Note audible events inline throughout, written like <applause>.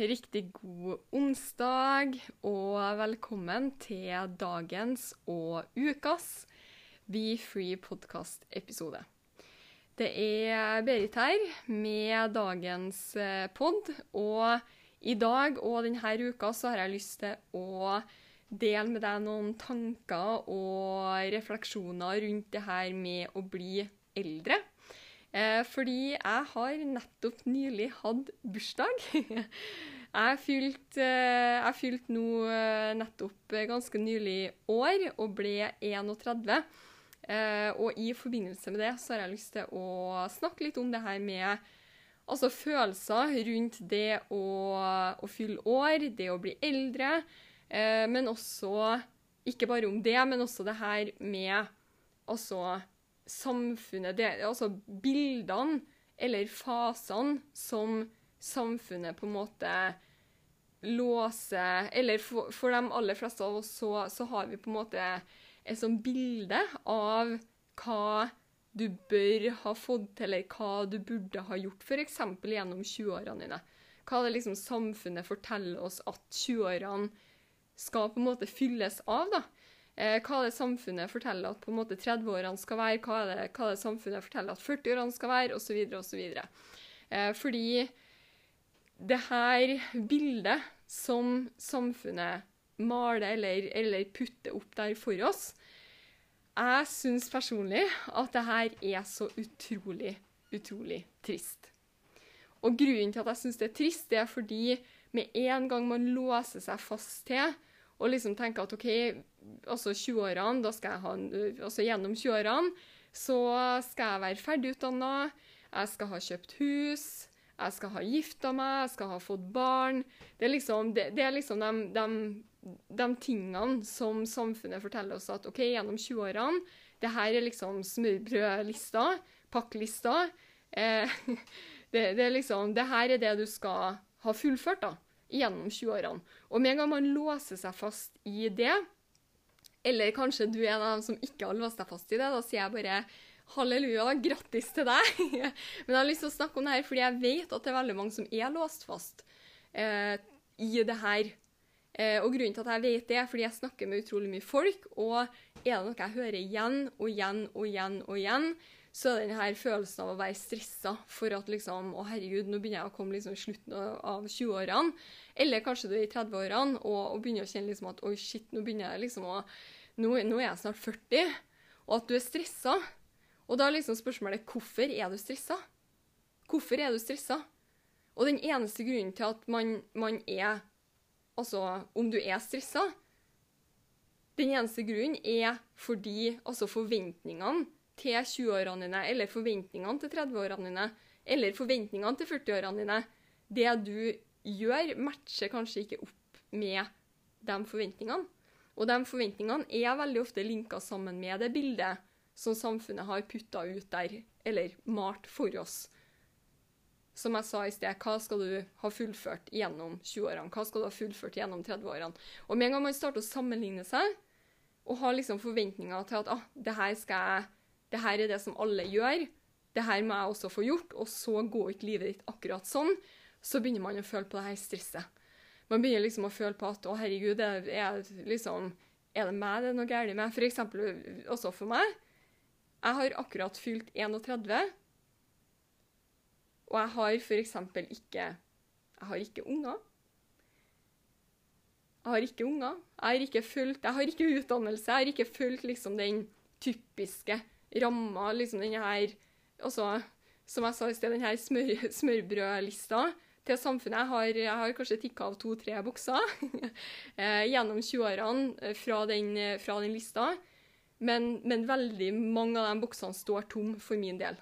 Riktig god onsdag, og velkommen til dagens og ukas Be Free podcast-episode. Det er Berit her med dagens eh, pod, og i dag og denne uka så har jeg lyst til å dele med deg noen tanker og refleksjoner rundt det her med å bli eldre. Eh, fordi jeg har nettopp nylig hatt bursdag. <laughs> Jeg fylte eh, fylt nå eh, nettopp ganske nylig år og ble 31. Eh, og i forbindelse med det så har jeg lyst til å snakke litt om det her med altså følelser rundt det å, å fylle år, det å bli eldre, eh, men også ikke bare om det, men også det her med altså samfunnet det, Altså bildene eller fasene som samfunnet på en måte låser Eller for, for de aller fleste av oss så, så har vi på en måte et sånt bilde av hva du bør ha fått til, eller hva du burde ha gjort, f.eks. gjennom 20-årene dine. Hva det liksom samfunnet forteller oss at 20-årene skal på en måte fylles av. da. Eh, hva det samfunnet forteller at på en måte 30-årene skal være, hva det, hva det samfunnet forteller at 40-årene skal være, osv. osv. Eh, fordi det her bildet som samfunnet maler eller, eller putter opp der for oss, jeg syns personlig at det her er så utrolig, utrolig trist. Og grunnen til at jeg syns det er trist, det er fordi med en gang man låser seg fast til og liksom tenker at OK, altså 20-årene, da skal jeg ha altså gjennom 20-årene så skal jeg være ferdigutdanna, jeg skal ha kjøpt hus, jeg skal ha gifta meg, jeg skal ha fått barn. Det er liksom, det, det er liksom de, de, de tingene som samfunnet forteller oss at OK, gjennom 20-årene, det her er liksom smørbrødlista, pakkelista. Eh, <laughs> det, det er liksom, det her er det du skal ha fullført da, gjennom 20-årene. Og med en gang man låser seg fast i det, eller kanskje du er en av dem som ikke har låst deg fast i det, da sier jeg bare halleluja, da, grattis til deg. <laughs> Men jeg har lyst til å snakke om det her fordi jeg vet at det er veldig mange som er låst fast eh, i det her. Eh, og grunnen til at jeg vet det, er fordi jeg snakker med utrolig mye folk, og er det noe jeg hører igjen og igjen og igjen og igjen, så er det denne følelsen av å være stressa for at liksom Å, herregud, nå begynner jeg å komme liksom i slutten av 20-årene. Eller kanskje du er i 30-årene og, og, begynner å kjenne liksom at oi, shit, nå begynner jeg liksom å nå, nå er jeg snart 40. Og at du er stressa. Og da er liksom spørsmålet hvorfor er du stressa? Hvorfor er du stressa? Og den eneste grunnen til at man, man er Altså, om du er stressa Den eneste grunnen er fordi altså forventningene til 20-årene dine, eller forventningene til 30-årene dine, eller forventningene til 40-årene dine, det du gjør, matcher kanskje ikke opp med de forventningene. Og de forventningene er veldig ofte linka sammen med det bildet som samfunnet har putta ut der, eller malt for oss. Som jeg sa i sted, hva skal du ha fullført gjennom 20-årene? Hva skal du ha fullført gjennom 30-årene? Og med en gang man starter å sammenligne seg, og har liksom forventninger til at ah, det her skal jeg det her er det som alle gjør, det her må jeg også få gjort, og så går ikke livet ditt akkurat sånn, så begynner man å føle på det her stresset. Man begynner liksom å føle på at å, herregud, er, er, liksom, er det meg det er noe galt med? For eksempel også for meg. Jeg har akkurat fylt 31, og jeg har eksempel ikke Jeg har ikke unger. Jeg har ikke unger. Jeg har ikke fulgt, jeg har ikke utdannelse. Jeg har ikke fulgt liksom den typiske ramma, liksom den her altså, Som jeg sa i sted, den her smør, smørbrødlista. til samfunnet. Jeg har, jeg har kanskje tikka av to-tre bokser <laughs> eh, gjennom 20-årene eh, fra, den, eh, fra den lista. Men, men, veldig mange av de boksene står tom for min del.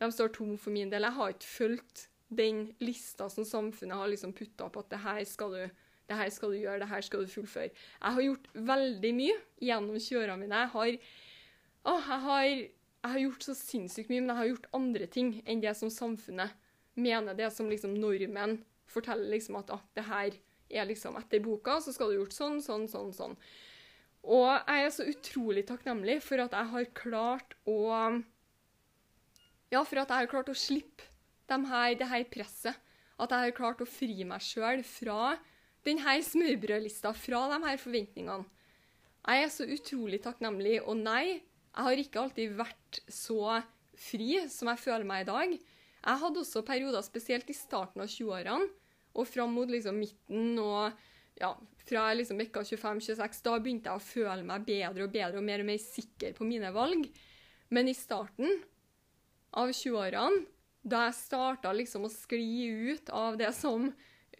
De står tom for min del. Jeg har ikke fulgt den lista som samfunnet har liksom putta på at det her skal du det her skal du gjøre, det her skal du fullføre. Jeg har gjort veldig mye gjennom 20-årene mine. Jeg har, å, jeg har, jeg har gjort så sinnssykt mye, men jeg har gjort andre ting enn det som samfunnet mener. Det som liksom normen forteller liksom at ah, det her er liksom etter boka, så skal du gjort sånn, sånn, sånn, sånn. Og jeg er så utrolig takknemlig for at jeg har klart å Ja, for at jeg har klart å slippe de her, det her presset. At jeg har klart å fri meg sjøl fra denne smørbrødlista fra de her forventningene. Jeg er så utrolig takknemlig, og nei, jeg har ikke alltid vært så fri som jeg føler meg i dag. Jeg hadde også perioder, spesielt i starten av 20-årene, og fram mot liksom midten og ja, fra liksom vekka 25-26, da begynte jeg å føle meg bedre og bedre og mer og mer sikker på mine valg. Men i starten av 20-årene, da jeg starta liksom å skli ut av det som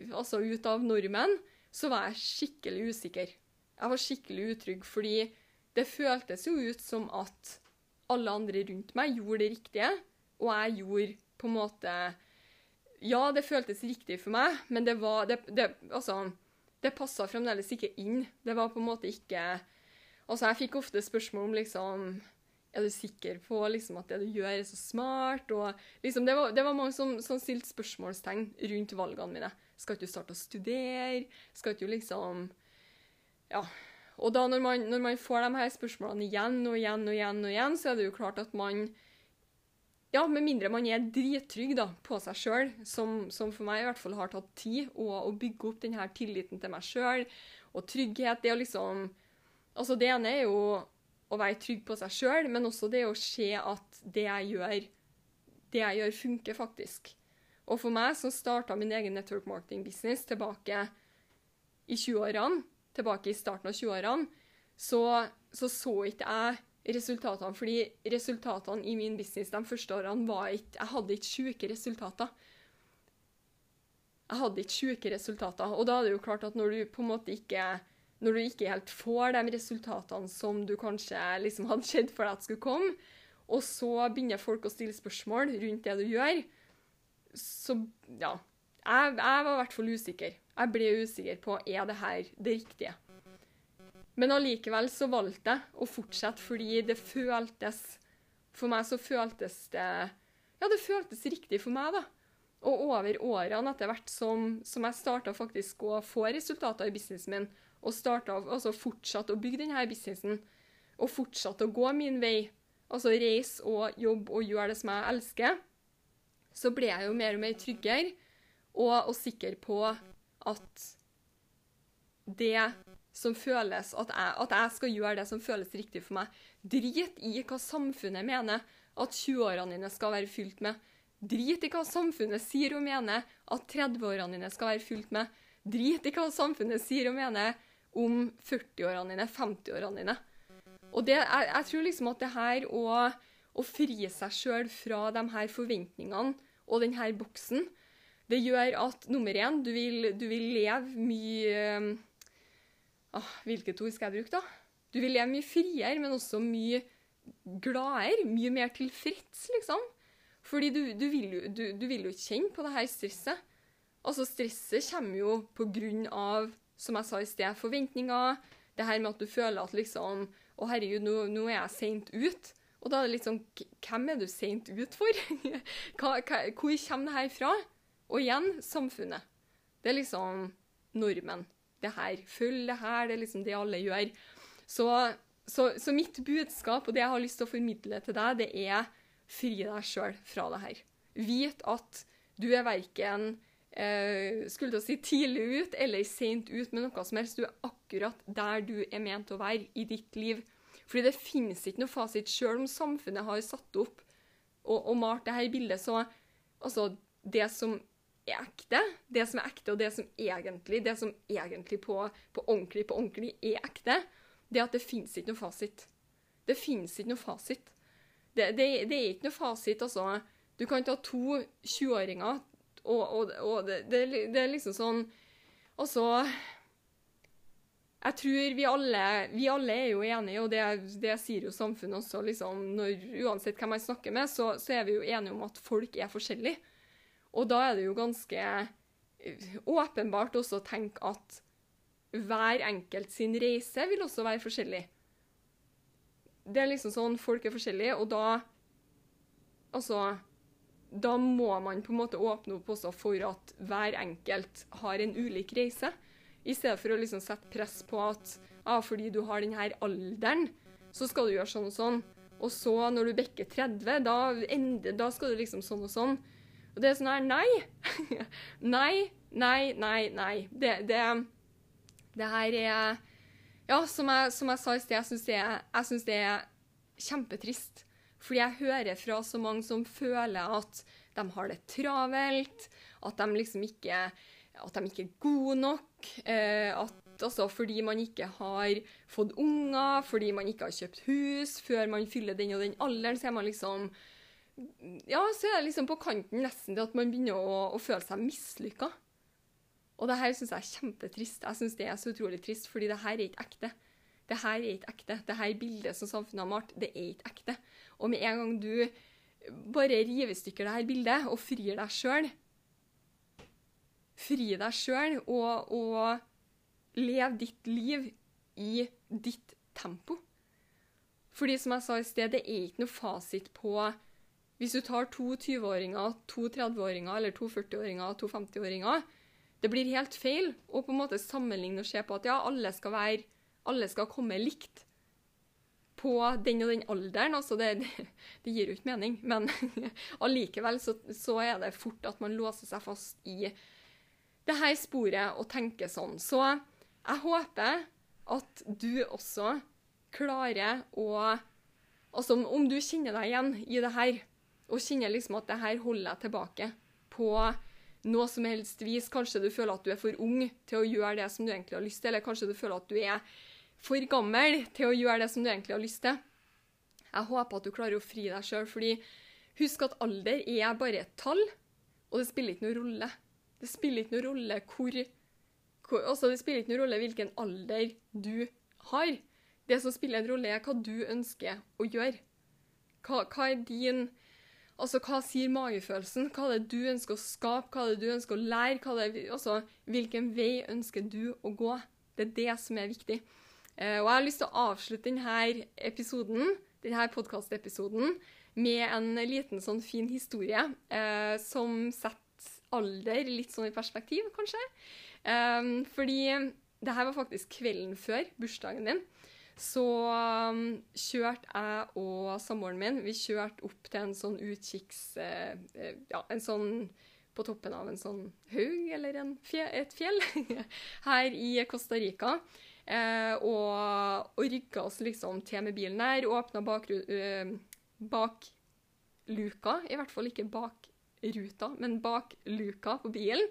altså ut av normen, så var jeg skikkelig usikker. Jeg var skikkelig utrygg, fordi det føltes jo ut som at alle andre rundt meg gjorde det riktige, og jeg gjorde på en måte Ja, det føltes riktig for meg, men det var det, det, Altså, det passa fremdeles ikke inn. Det var på en måte ikke Altså, jeg fikk ofte spørsmål om liksom er du sikker på liksom, at det du gjør, er så smart? Og, liksom, det, var, det, var, mange som, som stilte spørsmålstegn rundt valgene mine. Skal ikke du starte å studere? Skal ikke du liksom Ja. Og da når man, når man, får de her spørsmålene igjen og igjen og igjen, og igjen, så er det jo klart at man ja, med mindre man er drittrygg da, på seg sjøl, som, som, for meg i hvert fall har tatt tid, og å bygge opp denne tilliten til meg sjøl, og trygghet Det er liksom Altså, det ene er jo å være trygg på seg sjøl, men også det å se at det jeg gjør, det jeg gjør, funker faktisk. Og for meg som starta min egen network marketing business tilbake i 20-årene, tilbake i starten av 20-årene, så, så, så ikke jeg resultatene. Fordi resultatene i min business de første årene var ikke Jeg hadde ikke sjuke resultater. Jeg hadde ikke sjuke resultater. Og da er det jo klart at når du på en måte ikke når du ikke helt får de resultatene som du kanskje liksom hadde sett for deg at skulle komme, og så begynner folk å stille spørsmål rundt det du gjør, så ja. Jeg, jeg var i hvert fall usikker. Jeg ble usikker på er det her det riktige. Men allikevel så valgte jeg å fortsette fordi det føltes For meg så føltes det Ja, det føltes riktig for meg, da. Og over årene etter hvert som, som jeg starta faktisk å få resultater i businessen min, og starta, altså fortsatte å bygge denne businessen, og fortsatte å gå min vei, altså reise og jobbe og gjøre det som jeg elsker, så ble jeg jo mer og mer tryggere og, og sikre på at det som føles at jeg, at jeg, skal gjøre det som føles riktig for meg. Drit i hva samfunnet mener at 20-årene dine skal være fylt med. Drit i hva samfunnet sier og mener at 30-årene dine skal være fylt med. Drit i hva samfunnet sier og mener om 40-årene dine, 50-årene dine. Og det, jeg, jeg, tror liksom at det her å, å fri seg sjøl fra de her forventningene og denne boksen, det gjør at nummer én, du vil, du vil leve mye ah, Hvilket ord skal jeg bruke, da? Du vil leve mye friere, men også mye gladere. Mye mer tilfreds, liksom. Fordi du, du, vil, du, du vil jo kjenne på det her stresset. Altså, stresset kommer jo på grunn av, som jeg sa i sted, forventninger. Det her med at du føler at liksom Å, herregud, nå, nå er jeg seint ut. Og da er det litt sånn Hvem er du seint ut for? <laughs> hva, hva, hvor kommer det her fra? Og igjen samfunnet. Det er liksom normen. Det her. Følg det her. Det er liksom det alle gjør. Så, så, så mitt budskap og det jeg har lyst til å formidle til deg, det er fri deg sjøl fra det her. Vit at du er verken eh, skulle til å si tidlig ut eller seint ut med noe som helst. Du er akkurat der du er ment å være i ditt liv. Fordi det finnes ikke noe fasit. Selv om samfunnet har satt opp og, og malt det her bildet, så altså Det som er ekte, det som er ekte, og det som egentlig, det som egentlig på, på ordentlig på ordentlig er ekte, det er at det finnes ikke noe fasit. Det finnes ikke noe fasit. Det, det, det er ikke noe fasit, altså. Du kan ta to 20-åringer Og, og, og det, det, er liksom sånn Og så Jeg tror vi alle, vi alle er jo enige, og det sier jo samfunnet også, liksom, når, uansett hvem man snakker med, så, så er vi jo enige om at folk er forskjellige. Og da er det jo ganske eh, åpenbart også å tenke at hver enkelt sin reise vil også være forskjellig. Det er liksom sånn, folk er forskjellige, og da Altså Da må man på en måte åpne opp også for at hver enkelt har en ulik reise. I stedet for å liksom sette press på at ah, fordi du har denne alderen, så skal du gjøre sånn og sånn. Og så, når du bikker 30, da, ender, da skal du liksom sånn og sånn. Og det er sånn her Nei! <laughs> nei, nei, nei, nei. Det, det, det her er Ja, som jeg, som jeg sa i sted, jeg syns det, det er kjempetrist. Fordi jeg hører fra så mange som føler at de har det travelt, at de liksom ikke at de ikke er gode nok. Eh, at altså, fordi man ikke har fått unger, fordi man ikke har kjøpt hus før man fyller den og den alderen, så er man liksom Ja, så er det liksom på kanten nesten til at man begynner å, å føle seg mislykka. Og det her syns jeg er kjempetrist. Jeg syns det er så utrolig trist, fordi det her er ikke ekte. Det her er ikke ekte. Det her bildet som samfunnet har malt, det er ikke ekte. Og med en gang du bare river i stykker det her bildet og frir deg sjøl Fri deg sjøl og, og lev ditt liv i ditt tempo. Fordi som jeg sa i sted, det er ikke noe fasit på Hvis du tar to 20-åringer, to 30-åringer eller to 40-åringer, to 50-åringer Det blir helt feil å på en måte sammenligne og se på at ja, alle skal være alle skal komme likt på den og den alderen. Altså det, det, det gir jo ikke mening, men <laughs> allikevel så, så er det fort at man låser seg fast i det her sporet og tenker sånn. Så jeg håper at du også klarer å Altså om du kjenner deg igjen i det her, og kjenner liksom at det her holder deg tilbake på noe som helst vis. Kanskje du føler at du er for ung til å gjøre det som du egentlig har lyst til, eller kanskje du føler at du er for gammel til å gjøre det som du egentlig har lyst til. Jeg håper at du klarer å fri deg sjøl, fordi husk at alder er bare et tall, og det spiller ikke noen rolle. Det spiller ikke noen rolle hvor, hvor altså Det spiller ikke noen rolle hvilken alder du har. Det som spiller en rolle, er hva du ønsker å gjøre. Hva, hva er din Altså, hva sier magefølelsen? Hva er det du ønsker å skape? Hva er det du ønsker å lære? Det, altså, hvilken vei ønsker du å gå? Det er det som er viktig. Eh, og jeg har lyst til å avslutte denne episoden, denne podkastepisoden med en liten sånn fin historie eh, som setter alder litt sånn i perspektiv, kanskje. Eh, fordi det her var faktisk kvelden før bursdagen min. Så um, kjørte jeg og samboeren min Vi kjørte opp til en sånn utkikks... eh, eh, ja, en sånn på toppen av en sånn haug, eller fje, et fjell, <laughs> her i Costa Rica. Eh, og, og rygga oss liksom til med bilen der. Åpna eh, bakluka, i hvert fall ikke bakruta, men bakluka på bilen.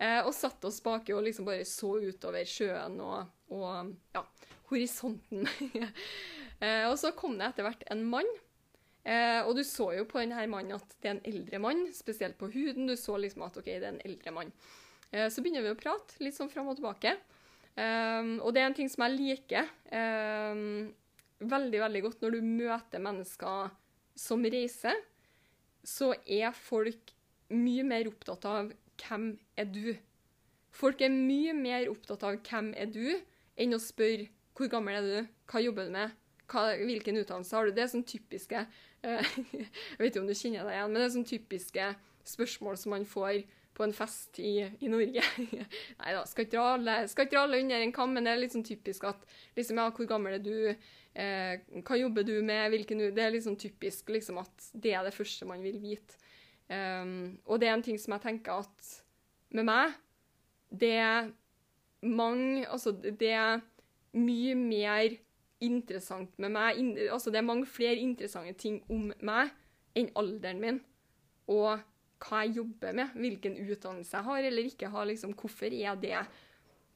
Eh, og satt oss baki og liksom bare så utover sjøen og, og ja, horisonten. <laughs> eh, og så kom det etter hvert en mann. Eh, og du så jo på denne mannen at det er en eldre mann, spesielt på huden. Du så liksom at ok, det er en eldre mann. Eh, så begynner vi å prate, litt sånn fram og tilbake. Eh, og det er en ting som jeg liker um, veldig, veldig godt når du møter mennesker som reiser, så er folk mye mer opptatt av hvem er du. Folk er mye mer opptatt av hvem er du, enn å spørre hvor gammel er du, hva jobber du med, hva, hvilken utdannelse har du. Det er sånn typiske eh, <laughs> Jeg vet ikke om du kjenner deg igjen, men det er sånn typiske spørsmål som man får på en fest i, i Norge. <laughs> Nei da, skal ikke dra alle, under en kam, men det er litt sånn typisk at liksom, ja, hvor gammel er du, eh, hva jobber du med, hvilken Det er litt sånn typisk liksom, at det er det første man vil vite. Um, og det er en ting som jeg tenker at med meg, det er mange Altså, det er mye mer interessant med meg. altså, det er mange flere interessante ting om meg enn alderen min. Og hva jeg jobber med, hvilken utdannelse jeg har eller ikke har. Liksom, hvorfor er det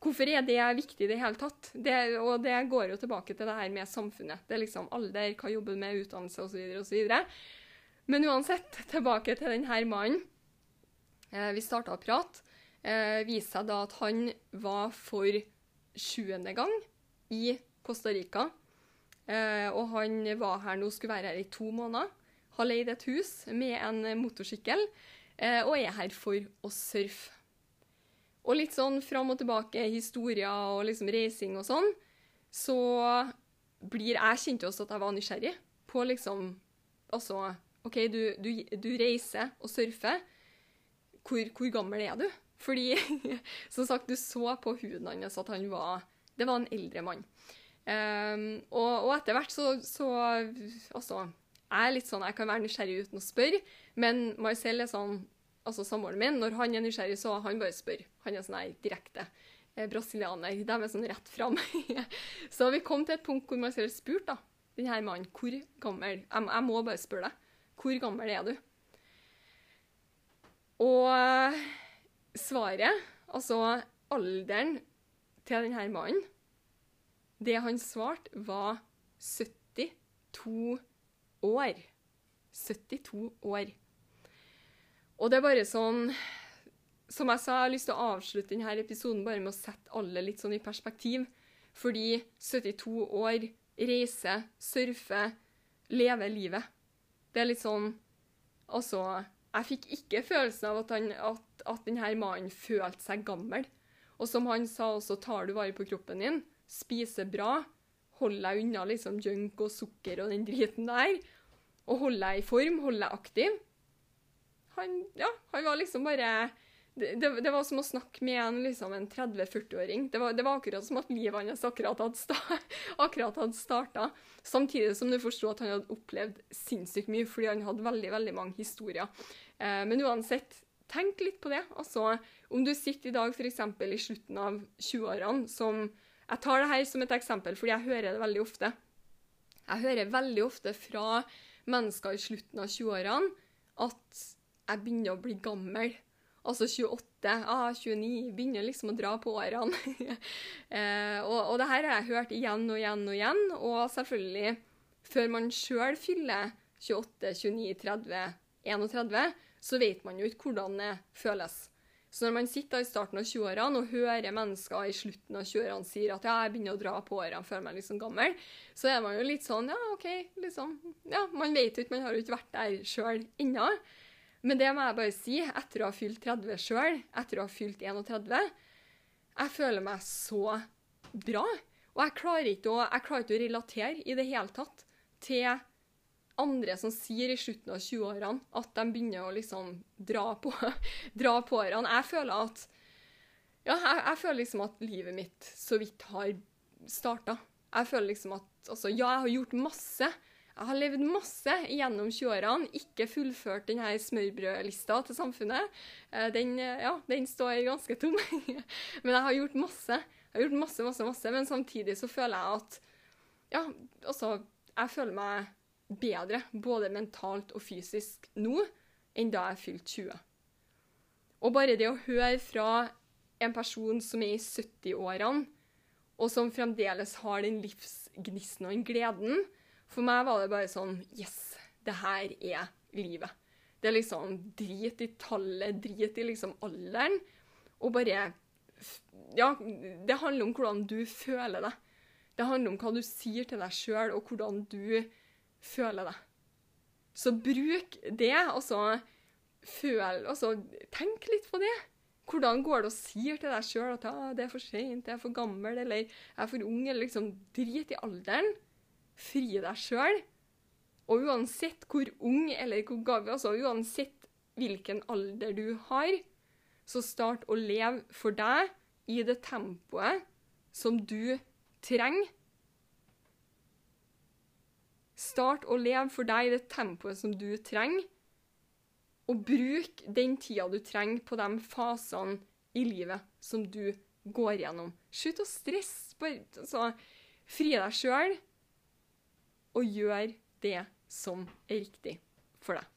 Hvorfor er det viktig i det hele tatt? Det, og det går jo tilbake til det her med samfunnet. Det er liksom alder, hva jobber du med, utdannelse osv. osv. Men uansett, tilbake til denne mannen. Eh, vi starta å prate. Eh, viste seg da at han var for sjuende gang i Costa Rica. Eh, og han var her nå, skulle være her i to måneder. Har leid et hus med en motorsykkel eh, og er her for å surfe. Og litt sånn fram og tilbake, historier og liksom reising og sånn, så blir Jeg kjente også at jeg var nysgjerrig på liksom Altså, OK, du, du, du reiser og surfer. Hvor, hvor, gammel er du? Fordi, <laughs> som sagt, du så på huden hans at han var Det var en eldre mann. Um, og, og, etter hvert så, så Altså, jeg er litt sånn Jeg kan være nysgjerrig uten å spørre, men Marcel er sånn altså samboeren min, når han er nysgjerrig, så han bare spør. Han er sånn her direkte. Eh, brasilianer. De er sånn rett fram. <laughs> så vi kom til et punkt hvor Marcel spurte da, denne mannen hvor gammel jeg, jeg, må bare spørre deg. Hvor gammel er du? Og eh, svaret, altså alderen til denne mannen, det han svarte, var 72 år. 72 år. Og det er bare sånn Som jeg sa, jeg har lyst til å avslutte denne episoden bare med å sette alle litt sånn i perspektiv. Fordi 72 år, reise, surfe, leve livet. Det er litt sånn Altså, jeg fikk ikke følelsen av at, han, at, at denne mannen følte seg gammel. Og som han sa også, tar du vare på kroppen din, spiser bra, hold deg unna liksom junk og sukker og den driten der, og hold deg i form, hold deg aktiv, han, ja, han var liksom bare det, det, det, var som å snakke med en, liksom, en 30-40-åring. Det, det, var akkurat som at livet hans akkurat hadde, sta, <laughs> hadde starta. Samtidig som du forsto at han hadde opplevd sinnssykt mye, fordi han hadde veldig veldig mange historier. Eh, men uansett, tenk litt på det. Altså, om du sitter i dag f.eks. i slutten av 20-årene som Jeg tar det her som et eksempel, fordi jeg hører det veldig ofte. Jeg hører veldig ofte fra mennesker i slutten av 20-årene at jeg begynner å bli gammel. Altså 28, ah, 29, begynner liksom å dra på årene. <laughs> eh, og, og det her har jeg hørt igjen og igjen og igjen. Og selvfølgelig, før man sjøl fyller 28, 29, 30, 31, så vet man jo ikke hvordan det føles. Så når man sitter i starten av 20-årene og hører mennesker i slutten av 20-årene sier at ja, jeg begynner å dra på årene, føler meg liksom gammel, så er man jo litt sånn ja, OK, liksom. Ja, man vet jo ikke, man har jo ikke vært der sjøl ennå. Men det må jeg bare si, etter å ha fylt 30 sjøl, etter å ha fylt 31 Jeg føler meg så bra. Og jeg klarer ikke å, klarer ikke å relatere i det hele tatt til andre som sier i slutten av 20-årene at de begynner å liksom dra på, <laughs> dra på årene. Jeg føler at ja, jeg, jeg, føler liksom at livet mitt så vidt har starta. Jeg føler liksom at altså, ja, jeg har gjort masse. Jeg har levd masse gjennom 20-årene, ikke fullført denne smørbrødlista til samfunnet. Eh, den, eh, ja, den står ganske tom. <laughs> men jeg har gjort masse. Jeg har gjort masse, masse, masse, men samtidig så føler jeg at Ja, altså Jeg føler meg bedre, både mentalt og fysisk, nå enn da jeg fylte 20. Og bare det å høre fra en person som er i 70-årene, og som fremdeles har den livsgnisten og den gleden, for meg var det bare sånn Yes, det her er livet. Det er liksom drit i tallet, drit i liksom alderen. Og bare Ja, det handler om hvordan du føler det. Det handler om hva du sier til deg sjøl, og hvordan du føler det. Så bruk det, altså føl Altså, tenk litt på det. Hvordan går det å si til deg sjøl at ah, det er for seint, jeg er for gammel, eller jeg er for ung, eller liksom Drit i alderen. Fri deg sjøl. Og uansett hvor ung eller hvor gammel, altså uansett hvilken alder du har, så start å leve for deg i det tempoet som du trenger. Start å leve for deg i det tempoet som du trenger, og bruk den tida du trenger på de fasene i livet som du går gjennom. Slutt å stresse. Bare altså, fri deg sjøl og gjør det som er riktig for deg.